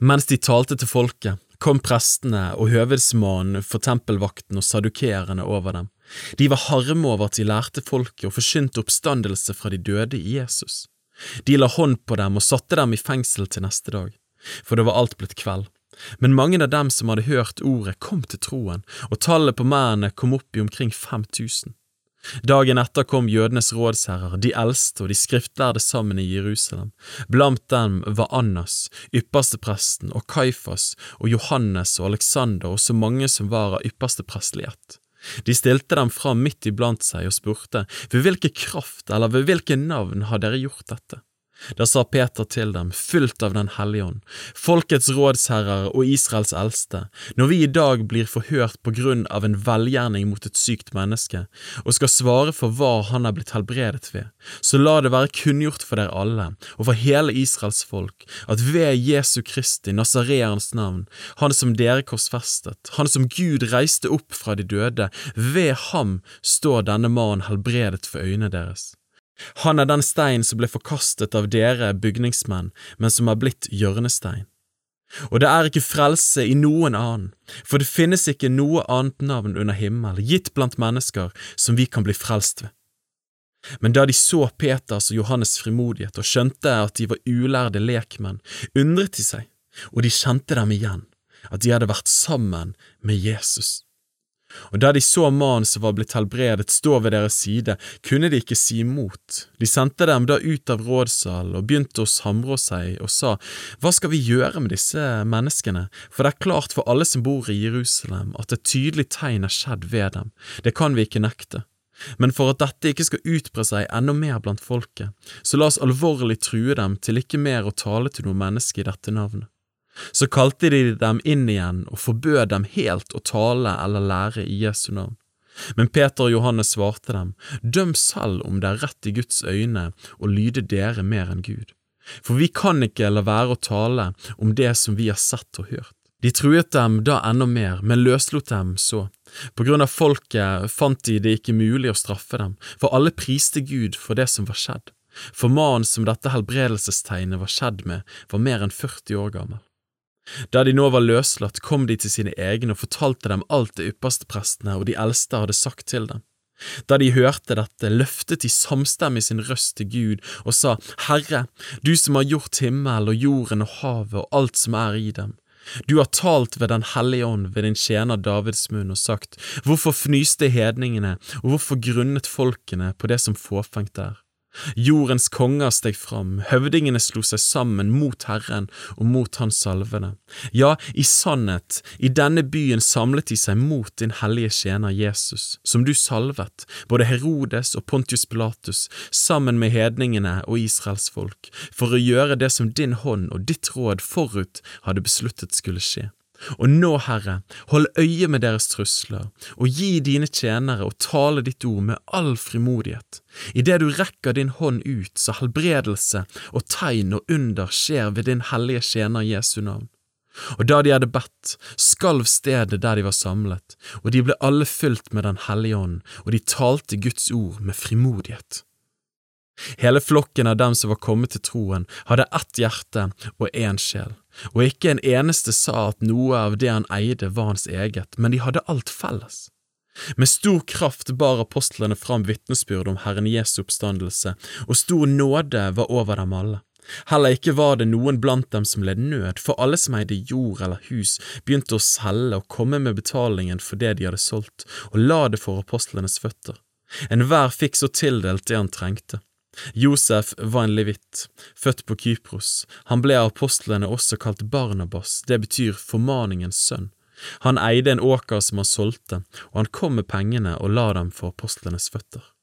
Mens de talte til folket, kom prestene og høvedsmannen for tempelvakten og sadukerene over dem. De var harme over at de lærte folket og forkynte oppstandelse fra de døde i Jesus. De la hånd på dem og satte dem i fengsel til neste dag, for det var alt blitt kveld. Men mange av dem som hadde hørt ordet, kom til troen, og tallet på mennene kom opp i omkring 5000. Dagen etter kom jødenes rådsherrer, de eldste og de skriftlærde sammen i Jerusalem. Blant dem var Annas, ypperstepresten, og Kaifas og Johannes og Aleksander og så mange som var av yppersteprestlighet. De stilte dem fram midt iblant seg og spurte, ved hvilken kraft eller ved hvilke navn har dere gjort dette? Da sa Peter til dem, fylt av Den hellige ånd, folkets rådsherrer og Israels eldste, når vi i dag blir forhørt på grunn av en velgjerning mot et sykt menneske, og skal svare for hva han er blitt helbredet ved, så la det være kunngjort for dere alle, og for hele Israels folk, at ved Jesu Kristi, Nasareerens navn, han som dere korsfestet, han som Gud reiste opp fra de døde, ved ham står denne mannen helbredet for øynene deres. Han er den stein som ble forkastet av dere bygningsmenn, men som er blitt hjørnestein. Og det er ikke frelse i noen annen, for det finnes ikke noe annet navn under himmel gitt blant mennesker som vi kan bli frelst ved. Men da de så Peters og Johannes' frimodighet og skjønte at de var ulærde lekmenn, undret de seg, og de kjente dem igjen, at de hadde vært sammen med Jesus. Og da de så mannen som var blitt helbredet stå ved deres side, kunne de ikke si imot. De sendte dem da ut av rådsalen og begynte å samrå seg og sa, Hva skal vi gjøre med disse menneskene, for det er klart for alle som bor i Jerusalem at et tydelig tegn er skjedd ved dem, det kan vi ikke nekte. Men for at dette ikke skal utbre seg enda mer blant folket, så la oss alvorlig true dem til ikke mer å tale til noe menneske i dette navnet. Så kalte de dem inn igjen og forbød dem helt å tale eller lære i Jesu navn. Men Peter og Johannes svarte dem, døm selv om det er rett i Guds øyne å lyde dere mer enn Gud. For vi kan ikke la være å tale om det som vi har sett og hørt. De truet dem da enda mer, men løslot dem så. På grunn av folket fant de det ikke mulig å straffe dem, for alle priste Gud for det som var skjedd. For mannen som dette helbredelsestegnet var skjedd med, var mer enn 40 år gammel. Da de nå var løslatt, kom de til sine egne og fortalte dem alt det yppersteprestene og de eldste hadde sagt til dem. Da de hørte dette, løftet de samstemmig sin røst til Gud og sa, Herre, du som har gjort himmel og jorden og havet og alt som er i dem. Du har talt ved Den hellige ånd ved din tjener Davids munn og sagt, Hvorfor fnyste hedningene, og hvorfor grunnet folkene på det som fåfengt er? Jordens konger steg fram, høvdingene slo seg sammen mot Herren og mot Hans salvede. Ja, i sannhet, i denne byen samlet de seg mot din hellige tjener Jesus, som du salvet, både Herodes og Pontius Pilatus, sammen med hedningene og Israels folk, for å gjøre det som din hånd og ditt råd forut hadde besluttet skulle skje. Og nå, Herre, hold øye med deres trusler, og gi dine tjenere å tale ditt ord med all frimodighet. Idet du rekker din hånd ut, så helbredelse og tegn og under skjer ved din hellige tjener Jesu navn. Og da de hadde bedt, skalv stedet der de var samlet, og de ble alle fylt med Den hellige ånd, og de talte Guds ord med frimodighet. Hele flokken av dem som var kommet til troen, hadde ett hjerte og én sjel, og ikke en eneste sa at noe av det han eide var hans eget, men de hadde alt felles. Med stor kraft bar apostlene fram vitnesbyrd om Herren Jesu oppstandelse, og stor nåde var over dem alle. Heller ikke var det noen blant dem som led nød, for alle som eide jord eller hus, begynte å selge og komme med betalingen for det de hadde solgt, og la det for apostlenes føtter. Enhver fikk så tildelt det han trengte. Josef var en levitt, født på Kypros. Han ble av apostlene også kalt Barnabas, det betyr formaningens sønn. Han eide en åker som han solgte, og han kom med pengene og la dem for apostlenes føtter.